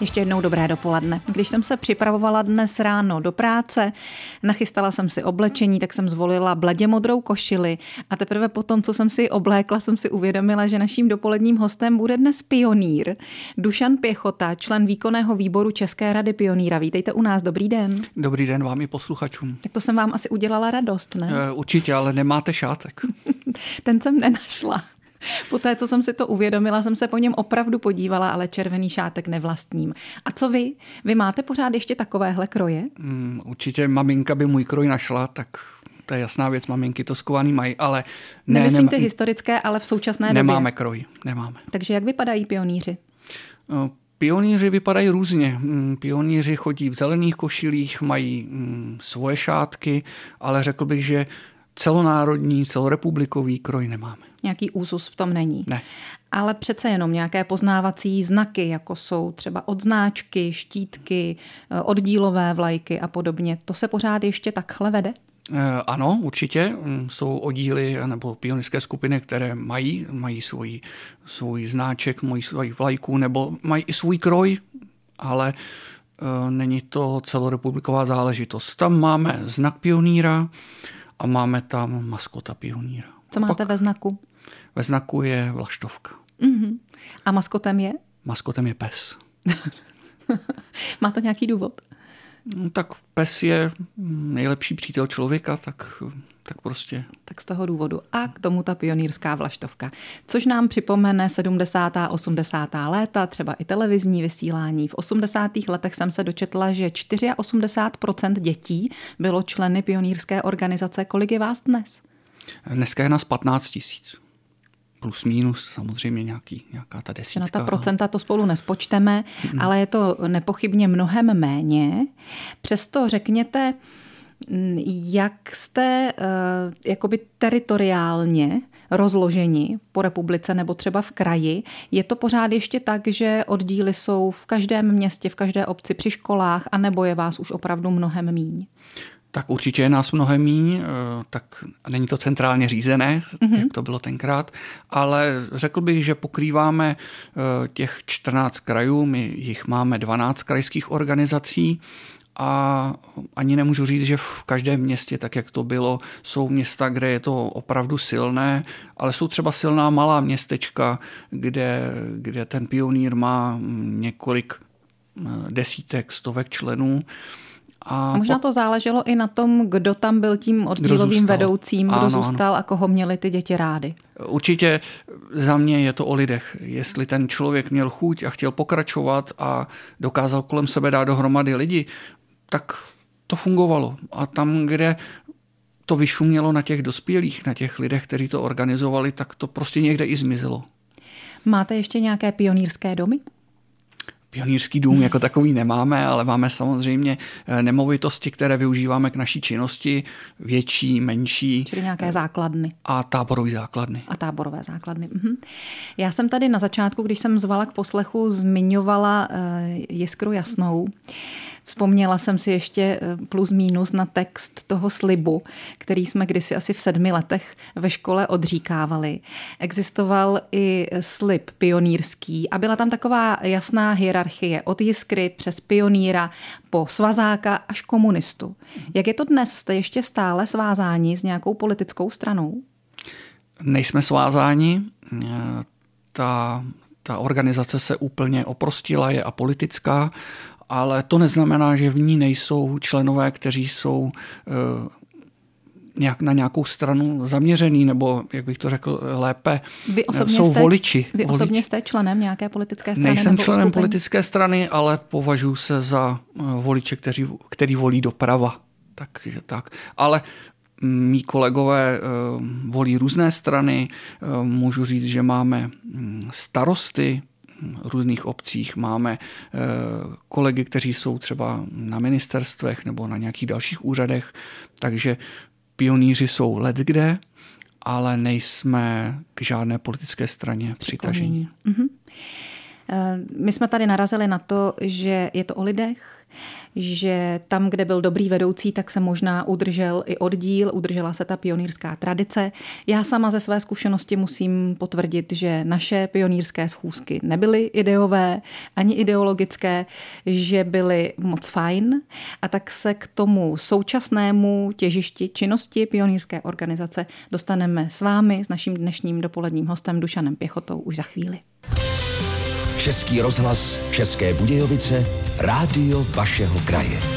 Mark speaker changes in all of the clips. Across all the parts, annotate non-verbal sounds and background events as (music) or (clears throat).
Speaker 1: Ještě jednou dobré dopoledne. Když jsem se připravovala dnes ráno do práce, nachystala jsem si oblečení, tak jsem zvolila bledě modrou košili a teprve potom, co jsem si oblékla, jsem si uvědomila, že naším dopoledním hostem bude dnes pionýr. Dušan Pěchota, člen výkonného výboru České rady pionýra. Vítejte u nás, dobrý den.
Speaker 2: Dobrý den vám i posluchačům.
Speaker 1: Tak to jsem vám asi udělala radost, ne?
Speaker 2: Eh, určitě, ale nemáte šátek. (laughs)
Speaker 1: Ten jsem nenašla. (laughs) Poté, co jsem si to uvědomila, jsem se po něm opravdu podívala, ale červený šátek nevlastním. A co vy? Vy máte pořád ještě takovéhle kroje?
Speaker 2: Mm, určitě maminka by můj kroj našla, tak to je jasná věc, maminky to skovaný mají, ale
Speaker 1: ne, Nemyslím ty historické, ale v současné
Speaker 2: nemáme době. Nemáme kroj, nemáme.
Speaker 1: Takže jak vypadají pionýři?
Speaker 2: No, Pionýři vypadají různě. Mm, pionýři chodí v zelených košilích, mají mm, svoje šátky, ale řekl bych, že celonárodní, celorepublikový kroj nemáme.
Speaker 1: Nějaký úzus v tom není.
Speaker 2: Ne.
Speaker 1: Ale přece jenom nějaké poznávací znaky, jako jsou třeba odznáčky, štítky, eh, oddílové vlajky a podobně. To se pořád ještě takhle vede?
Speaker 2: Eh, ano, určitě. Mm, jsou oddíly nebo pionýrské skupiny, které mají, mají svůj, svůj znáček, mají svůj vlajku nebo mají i svůj kroj, ale eh, není to celorepubliková záležitost. Tam máme znak pioníra a máme tam maskota pioníra.
Speaker 1: Co máte Pak ve znaku?
Speaker 2: Ve znaku je vlaštovka.
Speaker 1: Uh-huh. A maskotem je?
Speaker 2: Maskotem je pes. (laughs)
Speaker 1: Má to nějaký důvod?
Speaker 2: No, tak pes je nejlepší přítel člověka, tak, tak prostě.
Speaker 1: Tak z toho důvodu. A k tomu ta pionýrská vlaštovka. Což nám připomene 70. a 80. léta, třeba i televizní vysílání. V 80. letech jsem se dočetla, že 84% dětí bylo členy pionýrské organizace. Kolik je vás dnes?
Speaker 2: Dneska je nás 15 tisíc plus minus samozřejmě nějaký, nějaká ta desítka.
Speaker 1: Na ta procenta to spolu nespočteme, mm. ale je to nepochybně mnohem méně. Přesto řekněte, jak jste uh, jakoby teritoriálně rozloženi po republice nebo třeba v kraji. Je to pořád ještě tak, že oddíly jsou v každém městě, v každé obci, při školách, anebo je vás už opravdu mnohem míň?
Speaker 2: tak určitě je nás mnohem míň, eh, tak není to centrálně řízené, mm-hmm. jak to bylo tenkrát, ale řekl bych, že pokrýváme eh, těch 14 krajů, my jich máme 12 krajských organizací a ani nemůžu říct, že v každém městě, tak jak to bylo, jsou města, kde je to opravdu silné, ale jsou třeba silná malá městečka, kde, kde ten pionýr má několik eh, desítek, stovek členů.
Speaker 1: A, a možná to záleželo i na tom, kdo tam byl tím oddílovým kdo vedoucím, kdo ano, zůstal ano. a koho měli ty děti rády.
Speaker 2: Určitě za mě je to o lidech. Jestli ten člověk měl chuť a chtěl pokračovat a dokázal kolem sebe dát dohromady lidi, tak to fungovalo. A tam, kde to vyšumělo na těch dospělých, na těch lidech, kteří to organizovali, tak to prostě někde i zmizelo.
Speaker 1: Máte ještě nějaké pionýrské domy?
Speaker 2: Pionýrský dům jako takový nemáme, ale máme samozřejmě eh, nemovitosti, které využíváme k naší činnosti, větší, menší.
Speaker 1: Čili nějaké základny.
Speaker 2: A táborové základny.
Speaker 1: A táborové základny. Mhm. Já jsem tady na začátku, když jsem zvala k poslechu, zmiňovala uh, Jiskru Jasnou. Vzpomněla jsem si ještě eh, plus minus na text toho slibu, který jsme kdysi asi v sedmi letech ve škole odříkávali. Existoval i slib pionýrský a byla tam taková jasná hierarchie od jiskry přes pionýra po svazáka až komunistu. Jak je to dnes? Jste ještě stále svázáni s nějakou politickou stranou?
Speaker 2: Nejsme svázáni. Ta, ta organizace se úplně oprostila, je apolitická ale to neznamená, že v ní nejsou členové, kteří jsou eh, nějak na nějakou stranu zaměřený, nebo jak bych to řekl lépe,
Speaker 1: vy
Speaker 2: eh, jsou
Speaker 1: jste,
Speaker 2: voliči.
Speaker 1: Vy osobně voliči. jste členem nějaké politické strany?
Speaker 2: Nejsem
Speaker 1: nebo
Speaker 2: členem
Speaker 1: uskupení?
Speaker 2: politické strany, ale považuji se za eh, voliče, kteří, který volí doprava. Takže tak. Ale mý kolegové volí různé strany. Můžu říct, že máme hm, starosty, různých obcích. Máme eh, kolegy, kteří jsou třeba na ministerstvech nebo na nějakých dalších úřadech, takže pionýři jsou let kde, ale nejsme k žádné politické straně přitažení.
Speaker 1: Mm-hmm. Eh, my jsme tady narazili na to, že je to o lidech, že tam, kde byl dobrý vedoucí, tak se možná udržel i oddíl, udržela se ta pionýrská tradice. Já sama ze své zkušenosti musím potvrdit, že naše pionýrské schůzky nebyly ideové ani ideologické, že byly moc fajn a tak se k tomu současnému těžišti činnosti pionýrské organizace dostaneme s vámi, s naším dnešním dopoledním hostem Dušanem Pěchotou už za chvíli.
Speaker 3: Český rozhlas České Budějovice, rádio vašeho kraje.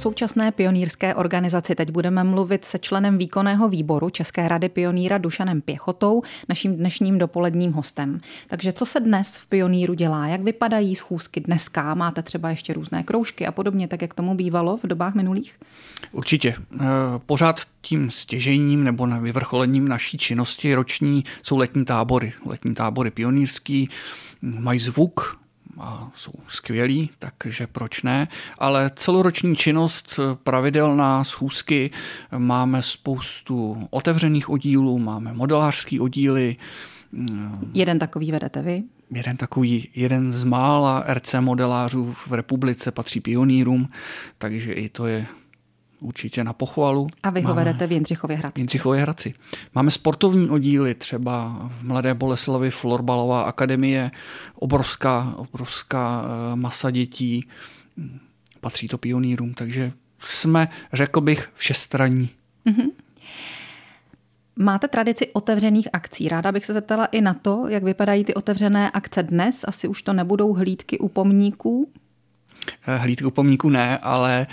Speaker 1: Současné pionýrské organizaci teď budeme mluvit se členem výkonného výboru České rady pionýra Dušanem Pěchotou, naším dnešním dopoledním hostem. Takže co se dnes v pionýru dělá? Jak vypadají schůzky dneska? Máte třeba ještě různé kroužky a podobně, tak jak tomu bývalo v dobách minulých?
Speaker 2: Určitě. Eh, pořád tím stěžením nebo na vyvrcholením naší činnosti roční jsou letní tábory. Letní tábory pionýrský mají zvuk, a jsou skvělí, takže proč ne. Ale celoroční činnost, pravidelná schůzky, máme spoustu otevřených oddílů, máme modelářský oddíly.
Speaker 1: Jeden takový vedete vy?
Speaker 2: Jeden takový, jeden z mála RC modelářů v republice patří pionýrům, takže i to je určitě na pochvalu.
Speaker 1: A vy ho Máme vedete v Jindřichově Hradci.
Speaker 2: Jindřichově Hradci. Máme sportovní oddíly, třeba v Mladé Boleslavi Florbalová akademie, obrovská, obrovská eh, masa dětí, patří to pionýrům, takže jsme, řekl bych, všestraní. Mm-hmm.
Speaker 1: Máte tradici otevřených akcí. Ráda bych se zeptala i na to, jak vypadají ty otevřené akce dnes. Asi už to nebudou hlídky u pomníků.
Speaker 2: Eh, hlídky u pomníků ne, ale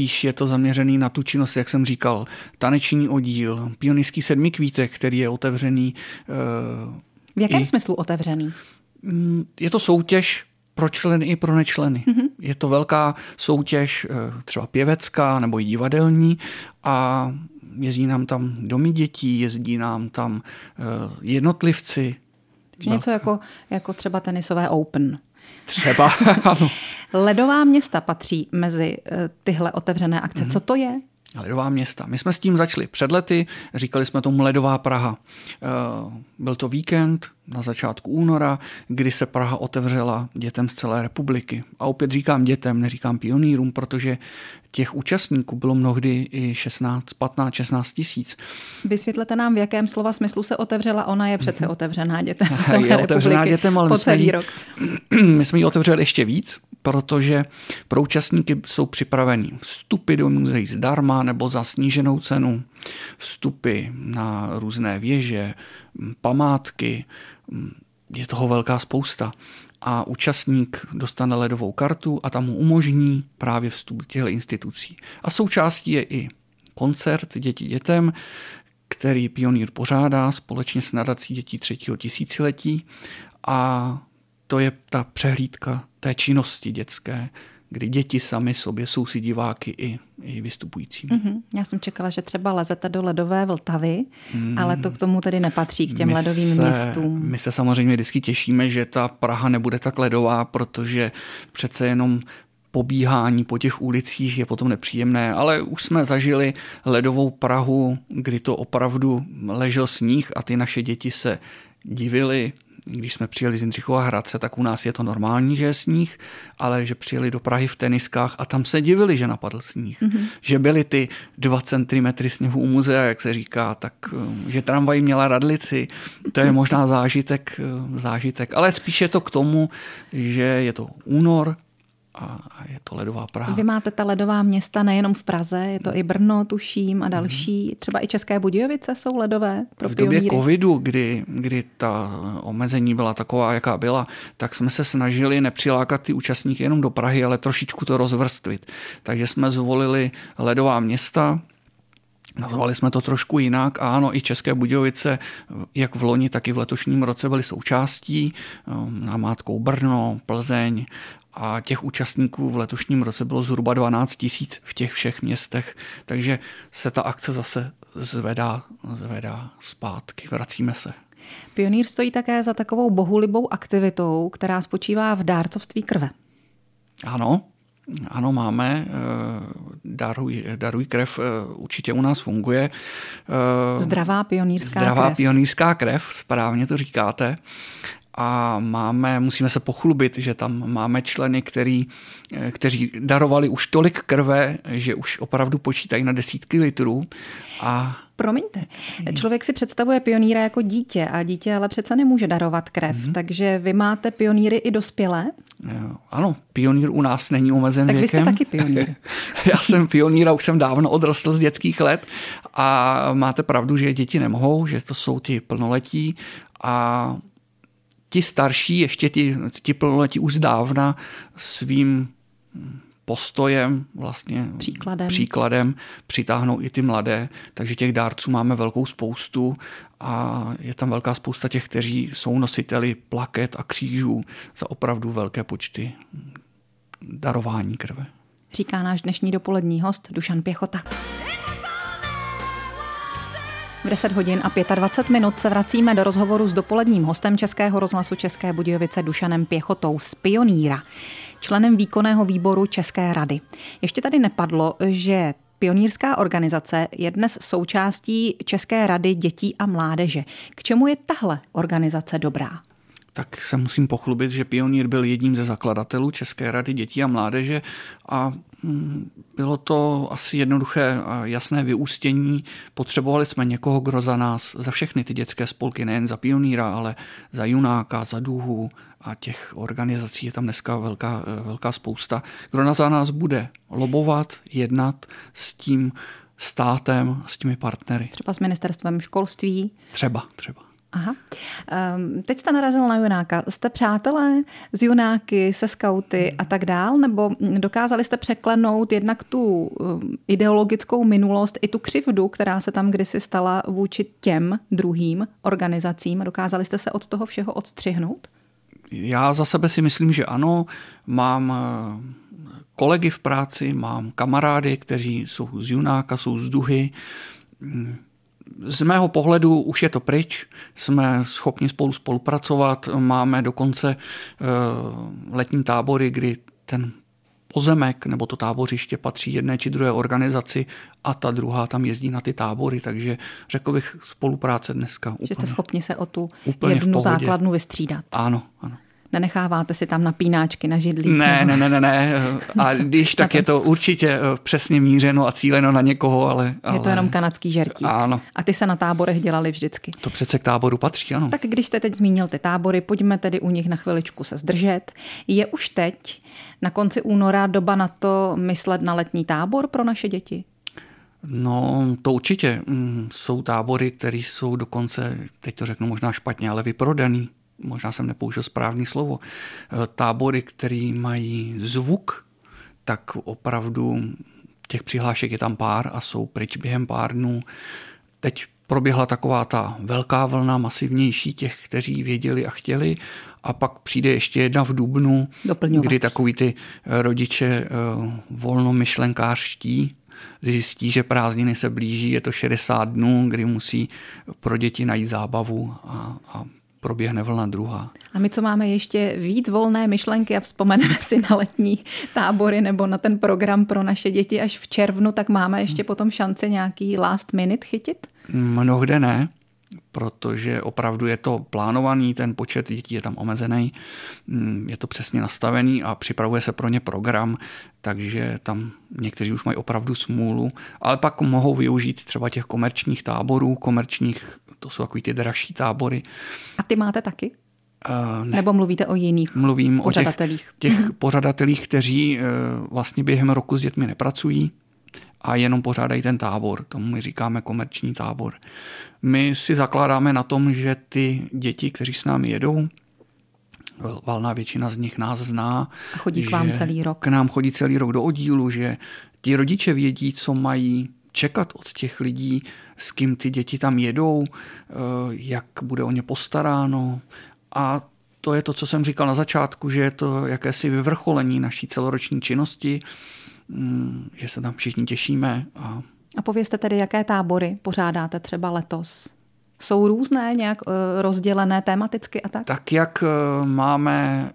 Speaker 2: spíš je to zaměřený na tu činnost, jak jsem říkal, taneční oddíl, pionýrský sedmi kvítek, který je otevřený.
Speaker 1: Eh, v jakém i, smyslu otevřený?
Speaker 2: Mm, je to soutěž pro členy i pro nečleny. Mm-hmm. Je to velká soutěž, eh, třeba pěvecká nebo i divadelní a jezdí nám tam domy dětí, jezdí nám tam jednotlivci.
Speaker 1: Něco jako, jako třeba tenisové Open.
Speaker 2: Třeba, (laughs) ano.
Speaker 1: Ledová města patří mezi eh, tyhle otevřené akce. Mm-hmm. Co to je?
Speaker 2: Ledová města. My jsme s tím začali před lety, říkali jsme tomu Ledová Praha. Eh, byl to víkend na začátku února, kdy se Praha otevřela dětem z celé republiky. A opět říkám dětem, neříkám pionýrům, protože těch účastníků bylo mnohdy i 16, 15, 16 tisíc.
Speaker 1: Vysvětlete nám, v jakém slova smyslu se otevřela. Ona je přece mm-hmm. otevřená dětem.
Speaker 2: Je otevřená dětem, ale my (clears throat) jsme, jí, my jsme ji otevřeli ještě víc, protože pro účastníky jsou připraveni vstupy do muzeí zdarma nebo za sníženou cenu, vstupy na různé věže, památky, je toho velká spousta. A účastník dostane ledovou kartu a tam mu umožní právě vstup těchto institucí. A součástí je i koncert Děti dětem, který pionýr pořádá společně s nadací dětí třetího tisíciletí a to je ta přehlídka té činnosti dětské, kdy děti sami sobě jsou si diváky i, i vystupující. Mm-hmm.
Speaker 1: Já jsem čekala, že třeba lezete do ledové Vltavy, mm. ale to k tomu tedy nepatří, k těm my ledovým
Speaker 2: se,
Speaker 1: městům.
Speaker 2: My se samozřejmě vždycky těšíme, že ta Praha nebude tak ledová, protože přece jenom pobíhání po těch ulicích je potom nepříjemné, ale už jsme zažili ledovou Prahu, kdy to opravdu ležel sníh a ty naše děti se divili, když jsme přijeli z Jindřichova Hradce, tak u nás je to normální, že je sníh, ale že přijeli do Prahy v teniskách a tam se divili, že napadl sníh. Mm-hmm. Že byly ty dva centimetry sněhu u muzea, jak se říká, tak eh, že tramvaj měla radlici, to je možná zážitek, eh, zážitek. Ale spíše to k tomu, že je to únor, a je to ledová Praha.
Speaker 1: Vy máte ta ledová města nejenom v Praze, je to i Brno, tuším, a další. Mm. Třeba i České Budějovice jsou ledové pro
Speaker 2: V době pionýry. covidu, kdy, kdy ta omezení byla taková, jaká byla, tak jsme se snažili nepřilákat ty účastníky jenom do Prahy, ale trošičku to rozvrstvit. Takže jsme zvolili ledová města, Nazvali jsme to trošku jinak a ano, i České Budějovice, jak v loni, tak i v letošním roce byly součástí, namátkou Brno, Plzeň a těch účastníků v letošním roce bylo zhruba 12 tisíc v těch všech městech, takže se ta akce zase zvedá, zvedá zpátky, vracíme se.
Speaker 1: Pionýr stojí také za takovou bohulibou aktivitou, která spočívá v dárcovství krve.
Speaker 2: Ano, Ano, máme. Daruj, daruj krev určitě u nás funguje.
Speaker 1: Zdravá pionýrská
Speaker 2: Zdravá
Speaker 1: krev.
Speaker 2: pionýrská krev, správně to říkáte a máme, musíme se pochlubit, že tam máme členy, který, kteří darovali už tolik krve, že už opravdu počítají na desítky litrů. A
Speaker 1: Promiňte, člověk si představuje pionýra jako dítě a dítě ale přece nemůže darovat krev, mm-hmm. takže vy máte pionýry i dospělé?
Speaker 2: Ano, pionýr u nás není omezen
Speaker 1: tak
Speaker 2: věkem.
Speaker 1: Tak vy jste taky pionýr. (laughs)
Speaker 2: Já jsem pionýr a už jsem dávno odrostl z dětských let a máte pravdu, že děti nemohou, že to jsou ti plnoletí a ti starší, ještě ti, ti plnoletí už zdávna svým postojem, vlastně
Speaker 1: příkladem.
Speaker 2: příkladem přitáhnou i ty mladé, takže těch dárců máme velkou spoustu a je tam velká spousta těch, kteří jsou nositeli plaket a křížů za opravdu velké počty darování krve.
Speaker 1: Říká náš dnešní dopolední host Dušan Pěchota. V 10 hodin a 25 minut se vracíme do rozhovoru s dopoledním hostem Českého rozhlasu České Budějovice Dušanem Pěchotou z Pioníra, členem výkonného výboru České rady. Ještě tady nepadlo, že Pionýrská organizace je dnes součástí České rady dětí a mládeže. K čemu je tahle organizace dobrá?
Speaker 2: Tak se musím pochlubit, že Pionýr byl jedním ze zakladatelů České rady dětí a mládeže a mm, bylo to asi jednoduché a jasné vyústění. Potřebovali jsme někoho, kdo za nás, za všechny ty dětské spolky, nejen za Pioníra, ale za Junáka, za Duhu a těch organizací je tam dneska velká, velká spousta, kdo na za nás bude lobovat, jednat s tím státem, s těmi partnery.
Speaker 1: Třeba s ministerstvem školství?
Speaker 2: Třeba, třeba.
Speaker 1: Aha. Um, teď jste narazil na Junáka. Jste přátelé z Junáky, se skauty a tak dál? Nebo dokázali jste překlenout jednak tu um, ideologickou minulost i tu křivdu, která se tam kdysi stala vůči těm druhým organizacím? Dokázali jste se od toho všeho odstřihnout?
Speaker 2: Já za sebe si myslím, že ano. Mám kolegy v práci, mám kamarády, kteří jsou z Junáka, jsou z Duhy z mého pohledu už je to pryč, jsme schopni spolu spolupracovat, máme dokonce eh, letní tábory, kdy ten pozemek nebo to tábořiště patří jedné či druhé organizaci a ta druhá tam jezdí na ty tábory, takže řekl bych spolupráce dneska.
Speaker 1: Že jste schopni se o tu jednu základnu vystřídat.
Speaker 2: Ano, ano.
Speaker 1: Nenecháváte si tam napínáčky na židlí?
Speaker 2: Ne, ne, ne, ne, ne. A (laughs) když tak je to určitě eh, přesně mířeno a cíleno na někoho, ale... ale...
Speaker 1: Je to jenom kanadský žertík.
Speaker 2: Ano.
Speaker 1: A ty se na táborech dělali vždycky.
Speaker 2: To přece k táboru patří, ano.
Speaker 1: Tak když jste teď zmínil ty tábory, pojďme tedy u nich na chviličku se zdržet. Je už teď na konci února doba na to myslet na letní tábor pro naše děti?
Speaker 2: No, to určitě. Mm, jsou tábory, které jsou dokonce, teď to řeknu možná špatně, ale vyprodaný možná jsem nepoužil správný slovo, eh, tábory, které mají zvuk, tak opravdu těch přihlášek je tam pár a jsou pryč během pár dnů. Teď proběhla taková ta velká vlna, masivnější těch, kteří věděli a chtěli a pak přijde ještě jedna v Dubnu, kdy takový ty eh, rodiče eh, volnomyšlenkářští zjistí, že prázdniny se blíží, je to 60 dnů, kdy musí pro děti najít zábavu a, a proběhne vlna druhá.
Speaker 1: A my, co máme ještě víc volné myšlenky a vzpomeneme si na letní tábory nebo na ten program pro naše děti až v červnu, tak máme ještě potom šanci nějaký last minute chytit?
Speaker 2: Mnohde ne, protože opravdu je to plánovaný, ten počet dětí je tam omezený, mm, je to přesně nastavený a připravuje se pro ně program, takže tam někteří už mají opravdu smůlu, ale pak mohou využít třeba těch komerčních táborů, komerčních to jsou takový ty dražší tábory.
Speaker 1: A ty máte taky?
Speaker 2: Uh, ne.
Speaker 1: Nebo mluvíte o jiných
Speaker 2: Mluvím
Speaker 1: pořadatelích?
Speaker 2: o těch, těch pořadatelích, kteří uh, vlastně během roku s dětmi nepracují a jenom pořádají ten tábor. Tomu my říkáme komerční tábor. My si zakládáme na tom, že ty děti, kteří s námi jedou, valná většina z nich nás zná.
Speaker 1: A chodí k vám celý rok.
Speaker 2: K nám chodí celý rok do oddílu, že ti rodiče vědí, co mají čekat od těch lidí, s kým ty děti tam jedou, eh, jak bude o ně postaráno. A to je to, co jsem říkal na začátku, že je to jakési vyvrcholení naší celoroční činnosti, mm, že se tam všichni těšíme. A,
Speaker 1: a povězte tedy, jaké tábory pořádáte třeba letos? Jsou různé, nějak eh, rozdělené tematicky a tak?
Speaker 2: Tak jak eh, máme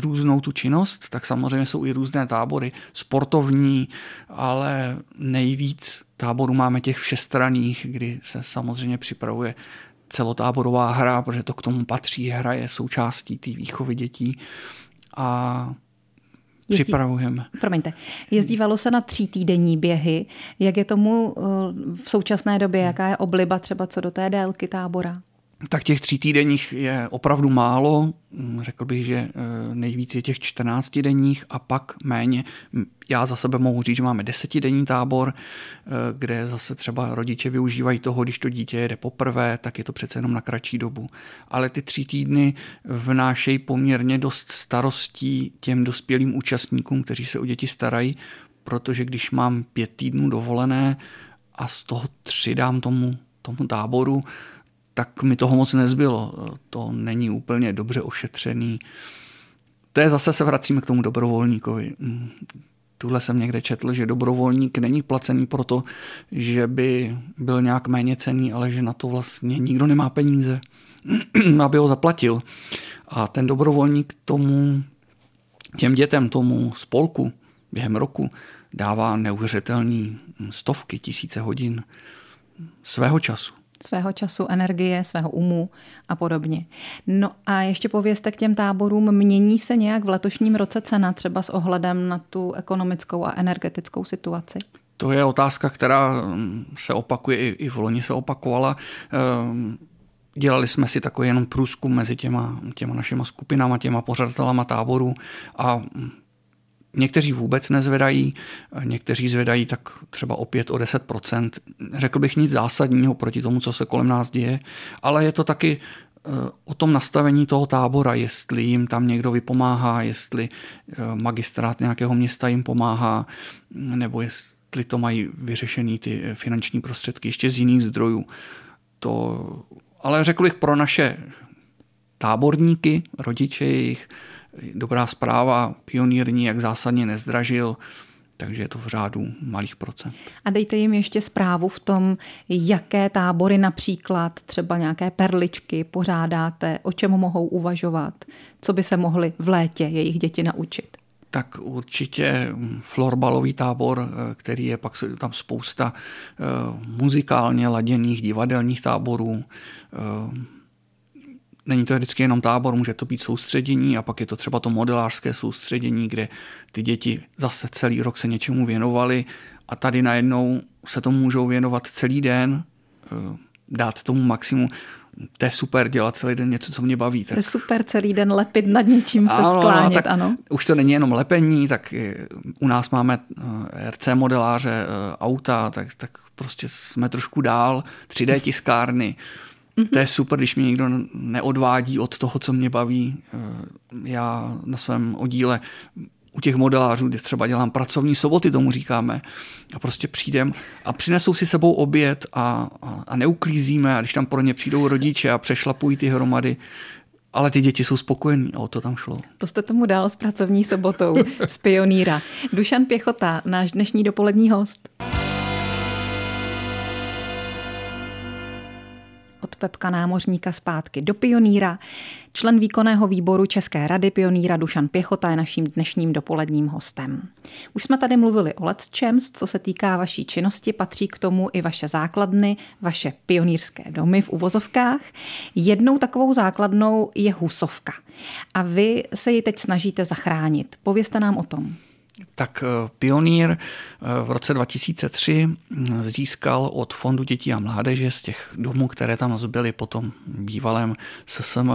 Speaker 2: různou tu činnost, tak samozřejmě jsou i různé tábory sportovní, ale nejvíc táborů máme těch všestraných, kdy se samozřejmě připravuje celotáborová hra, protože to k tomu patří, hra je součástí té výchovy dětí a Jezdí, připravujeme.
Speaker 1: Promiňte. Jezdívalo se na tří týdenní běhy. Jak je tomu eh, v současné době? Jaká je obliba třeba co do té délky tábora?
Speaker 2: Tak těch tří týdenních je opravdu málo. Řekl bych, že eh, nejvíc je těch 14 denních a pak méně. Já za sebe mohu říct, že máme desetidenní tábor, eh, kde zase třeba rodiče využívají toho, když to dítě jede poprvé, tak je to přece jenom na kratší dobu. Ale ty tři týdny vnášejí poměrně dost starostí těm dospělým účastníkům, kteří se o děti starají, protože když mám pět týdnů dovolené a z toho tři dám tomu, tomu táboru, tak mi toho moc nezbylo. To není úplně dobře ošetřený. To je zase se vracíme k tomu dobrovolníkovi. Tuhle jsem někde četl, že dobrovolník není placený proto, že by byl nějak méně cený, ale že na to vlastně nikdo nemá peníze, (clears throat) aby ho zaplatil. A ten dobrovolník tomu, těm dětem, tomu spolku během roku dává neuvěřitelný stovky, tisíce hodin svého času
Speaker 1: svého času, energie, svého umu a podobně. No a ještě povězte k těm táborům, mění se nějak v letošním roce cena třeba s ohledem na tu ekonomickou a energetickou situaci?
Speaker 2: To je otázka, která mm, se opakuje, i v loni se opakovala. Ehm, dělali jsme si takový jenom průzkum mezi těma, těma našima skupinama, těma pořadatelama táboru a mm, Někteří vůbec nezvedají, někteří zvedají tak třeba o 5, o 10% Řekl bych nic zásadního proti tomu, co se kolem nás děje, ale je to taky eh, o tom nastavení toho tábora, jestli jim tam někdo vypomáhá, jestli eh, magistrát nějakého města jim pomáhá, nebo jestli to mají vyřešený ty finanční prostředky ještě z jiných zdrojů. To, ale řekl bych pro naše táborníky, rodiče jejich, dobrá zpráva, pionýrní, jak zásadně nezdražil, takže je to v řádu malých procent.
Speaker 1: A dejte jim ještě zprávu v tom, jaké tábory například, třeba nějaké perličky pořádáte, o čem mohou uvažovat, co by se mohli v létě jejich děti naučit.
Speaker 2: Tak určitě florbalový tábor, který je pak tam spousta eh, muzikálně laděných divadelních táborů, eh, Není to vždycky jenom tábor, může to být soustředění a pak je to třeba to modelářské soustředění, kde ty děti zase celý rok se něčemu věnovali a tady najednou se tomu můžou věnovat celý den, eh, dát tomu maximum. To je super dělat celý den něco, co mě baví.
Speaker 1: Tak... To je super celý den lepit nad něčím se ano, no, sklánět, no, tak ano.
Speaker 2: Už to není jenom lepení, tak u nás máme eh, RC modeláře, eh, auta, tak, tak prostě jsme trošku dál, 3D tiskárny, Mm-hmm. To je super, když mě někdo neodvádí od toho, co mě baví. Eh, já na svém oddíle u těch modelářů, kde třeba dělám pracovní soboty, tomu říkáme, a prostě přijdem a přinesou si sebou oběd a, a, a neuklízíme a když tam pro ně přijdou rodiče a přešlapují ty hromady, ale ty děti jsou spokojení a o to tam šlo.
Speaker 1: To jste tomu dal s pracovní sobotou z Pioníra. Dušan Pěchota, náš dnešní dopolední host. Od Pepka námořníka zpátky do pioníra. Člen výkonného výboru České rady pioníra Dušan Pěchota je naším dnešním dopoledním hostem. Už jsme tady mluvili o Let's Champs, co se týká vaší činnosti, patří k tomu i vaše základny, vaše pionýrské domy v uvozovkách. Jednou takovou základnou je Husovka a vy se ji teď snažíte zachránit. Povězte nám o tom.
Speaker 2: Tak eh, Pionýr eh, v roce 2003 hm, získal od Fondu dětí a mládeže z těch domů, které tam zbyly po tom bývalém SSM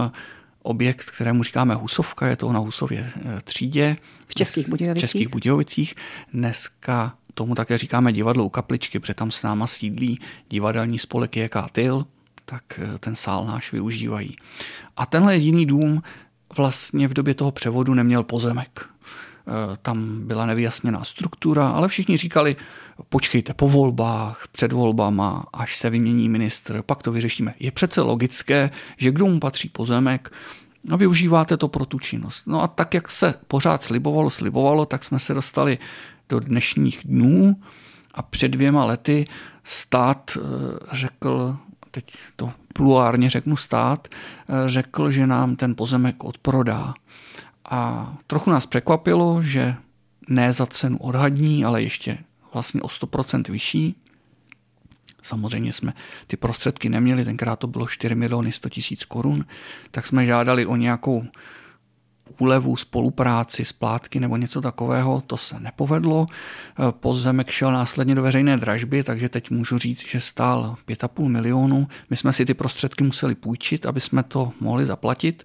Speaker 2: objekt, kterému říkáme Husovka, je to na Husově eh, třídě.
Speaker 1: V Českých Budějovicích.
Speaker 2: V Českých Budějovicích. Dneska tomu také říkáme divadlo u kapličky, protože tam s náma sídlí divadelní spolek JK Tyl, tak ten sál náš využívají. A tenhle jediný dům vlastně v době toho převodu neměl pozemek. Eh, tam byla nevyjasněná struktura, ale všichni říkali, počkejte po volbách, před volbama, až se vymění ministr, pak to vyřešíme. Je přece logické, že kdo mu patří pozemek, a využíváte to pro tu činnost. No a tak, jak se pořád slibovalo, slibovalo, tak jsme se dostali do dnešních dnů a před dvěma lety stát eh, řekl, teď to pluárně řeknu stát, eh, řekl, že nám ten pozemek odprodá A trochu nás překvapilo, že ne za cenu odhadní, ale ještě vlastně o 100% vyšší. Samozřejmě jsme ty prostředky neměli, tenkrát to bylo 4 miliony 100 tisíc korun, tak jsme žádali o nějakou úlevu, spolupráci, splátky nebo něco takového, to se nepovedlo. Pozemek šel následně do veřejné dražby, takže teď můžu říct, že stál 5,5 milionů. My jsme si ty prostředky museli půjčit, aby jsme to mohli zaplatit.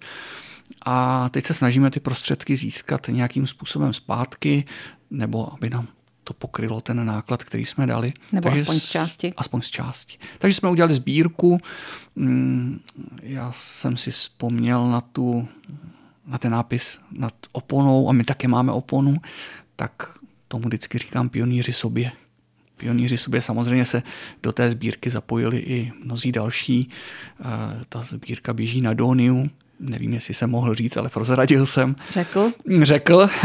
Speaker 2: A teď se snažíme ty prostředky získat nějakým způsobem zpátky, nebo aby nám to pokrylo ten náklad, který jsme dali.
Speaker 1: Nebo Takže aspoň z části.
Speaker 2: Aspoň z části. Takže jsme udělali sbírku. Mm, já jsem si vzpomněl na tu na ten nápis nad oponou, a my také máme oponu, tak tomu vždycky říkám pionýři sobě. Pionýři sobě samozřejmě se do té sbírky zapojili i mnozí další. Ta sbírka běží na Doniu, nevím, jestli jsem mohl říct, ale prozradil jsem.
Speaker 1: Řekl?
Speaker 2: Řekl. (laughs)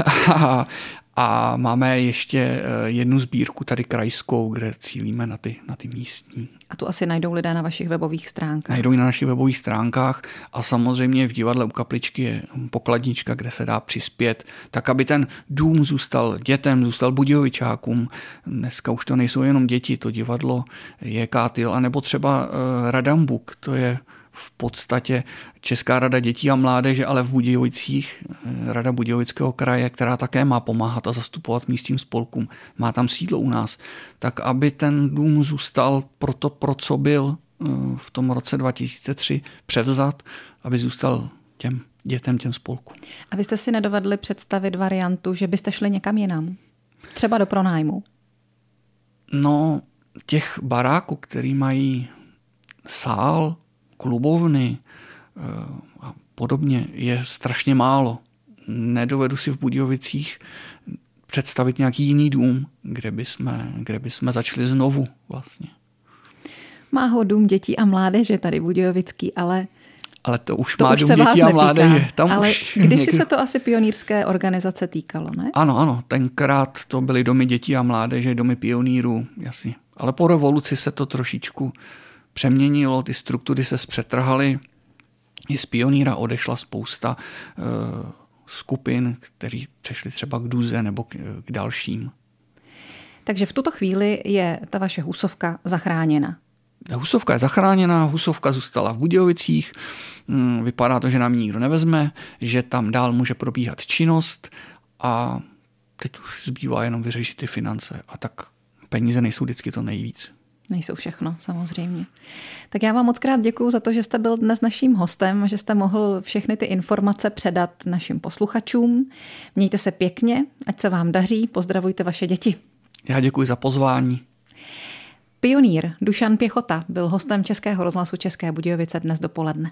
Speaker 2: A máme ještě eh, jednu sbírku tady krajskou, kde cílíme na ty, na ty místní.
Speaker 1: A tu asi najdou lidé na vašich webových stránkách.
Speaker 2: Najdou i na našich webových stránkách a samozřejmě v divadle u kapličky je pokladnička, kde se dá přispět, tak aby ten dům zůstal dětem, zůstal Budějovičákům. Dneska už to nejsou jenom děti, to divadlo je Kátil, anebo třeba uh, Radambuk, to je v podstatě Česká rada dětí a mládeže, ale v Budějovicích, eh, Rada Budějovického kraje, která také má pomáhat a zastupovat místním spolkům, má tam sídlo u nás, tak aby ten dům zůstal pro to, pro co byl eh, v tom roce 2003 převzat, aby zůstal těm dětem, těm spolkům.
Speaker 1: A vy jste si nedovedli představit variantu, že byste šli někam jinam? Třeba do pronájmu?
Speaker 2: No, těch baráků, který mají sál, klubovny eh, a podobně je strašně málo. Nedovedu si v Budějovicích představit nějaký jiný dům, kde by jsme, kde by jsme začali znovu vlastně.
Speaker 1: Má ho dům dětí a mládeže tady Budějovický, ale
Speaker 2: ale to už to má už dům dětí a mládeže.
Speaker 1: Tam ale už kdysi někdo... se to asi pionýrské organizace týkalo, ne?
Speaker 2: Ano, ano. Tenkrát to byly domy dětí a mládeže, domy pionýrů, jasně. Ale po revoluci se to trošičku přeměnilo, ty struktury se zpřetrhaly, i z pioníra odešla spousta uh, skupin, kteří přešli třeba k Duze nebo k, k dalším.
Speaker 1: Takže v tuto chvíli je ta vaše husovka zachráněna.
Speaker 2: Husovka je zachráněna, Husovka zůstala v Budějovicích, mm, vypadá to, že nám nikdo nevezme, že tam dál může probíhat činnost a teď už zbývá jenom vyřešit ty finance a tak peníze nejsou vždycky to nejvíc
Speaker 1: nejsou všechno, samozřejmě. Tak já vám moc krát děkuji za to, že jste byl dnes naším hostem, že jste mohl všechny ty informace předat našim posluchačům. Mějte se pěkně, ať se vám daří, pozdravujte vaše děti.
Speaker 2: Já děkuji za pozvání.
Speaker 1: Pionýr Dušan Pěchota byl hostem Českého rozhlasu České Budějovice dnes dopoledne.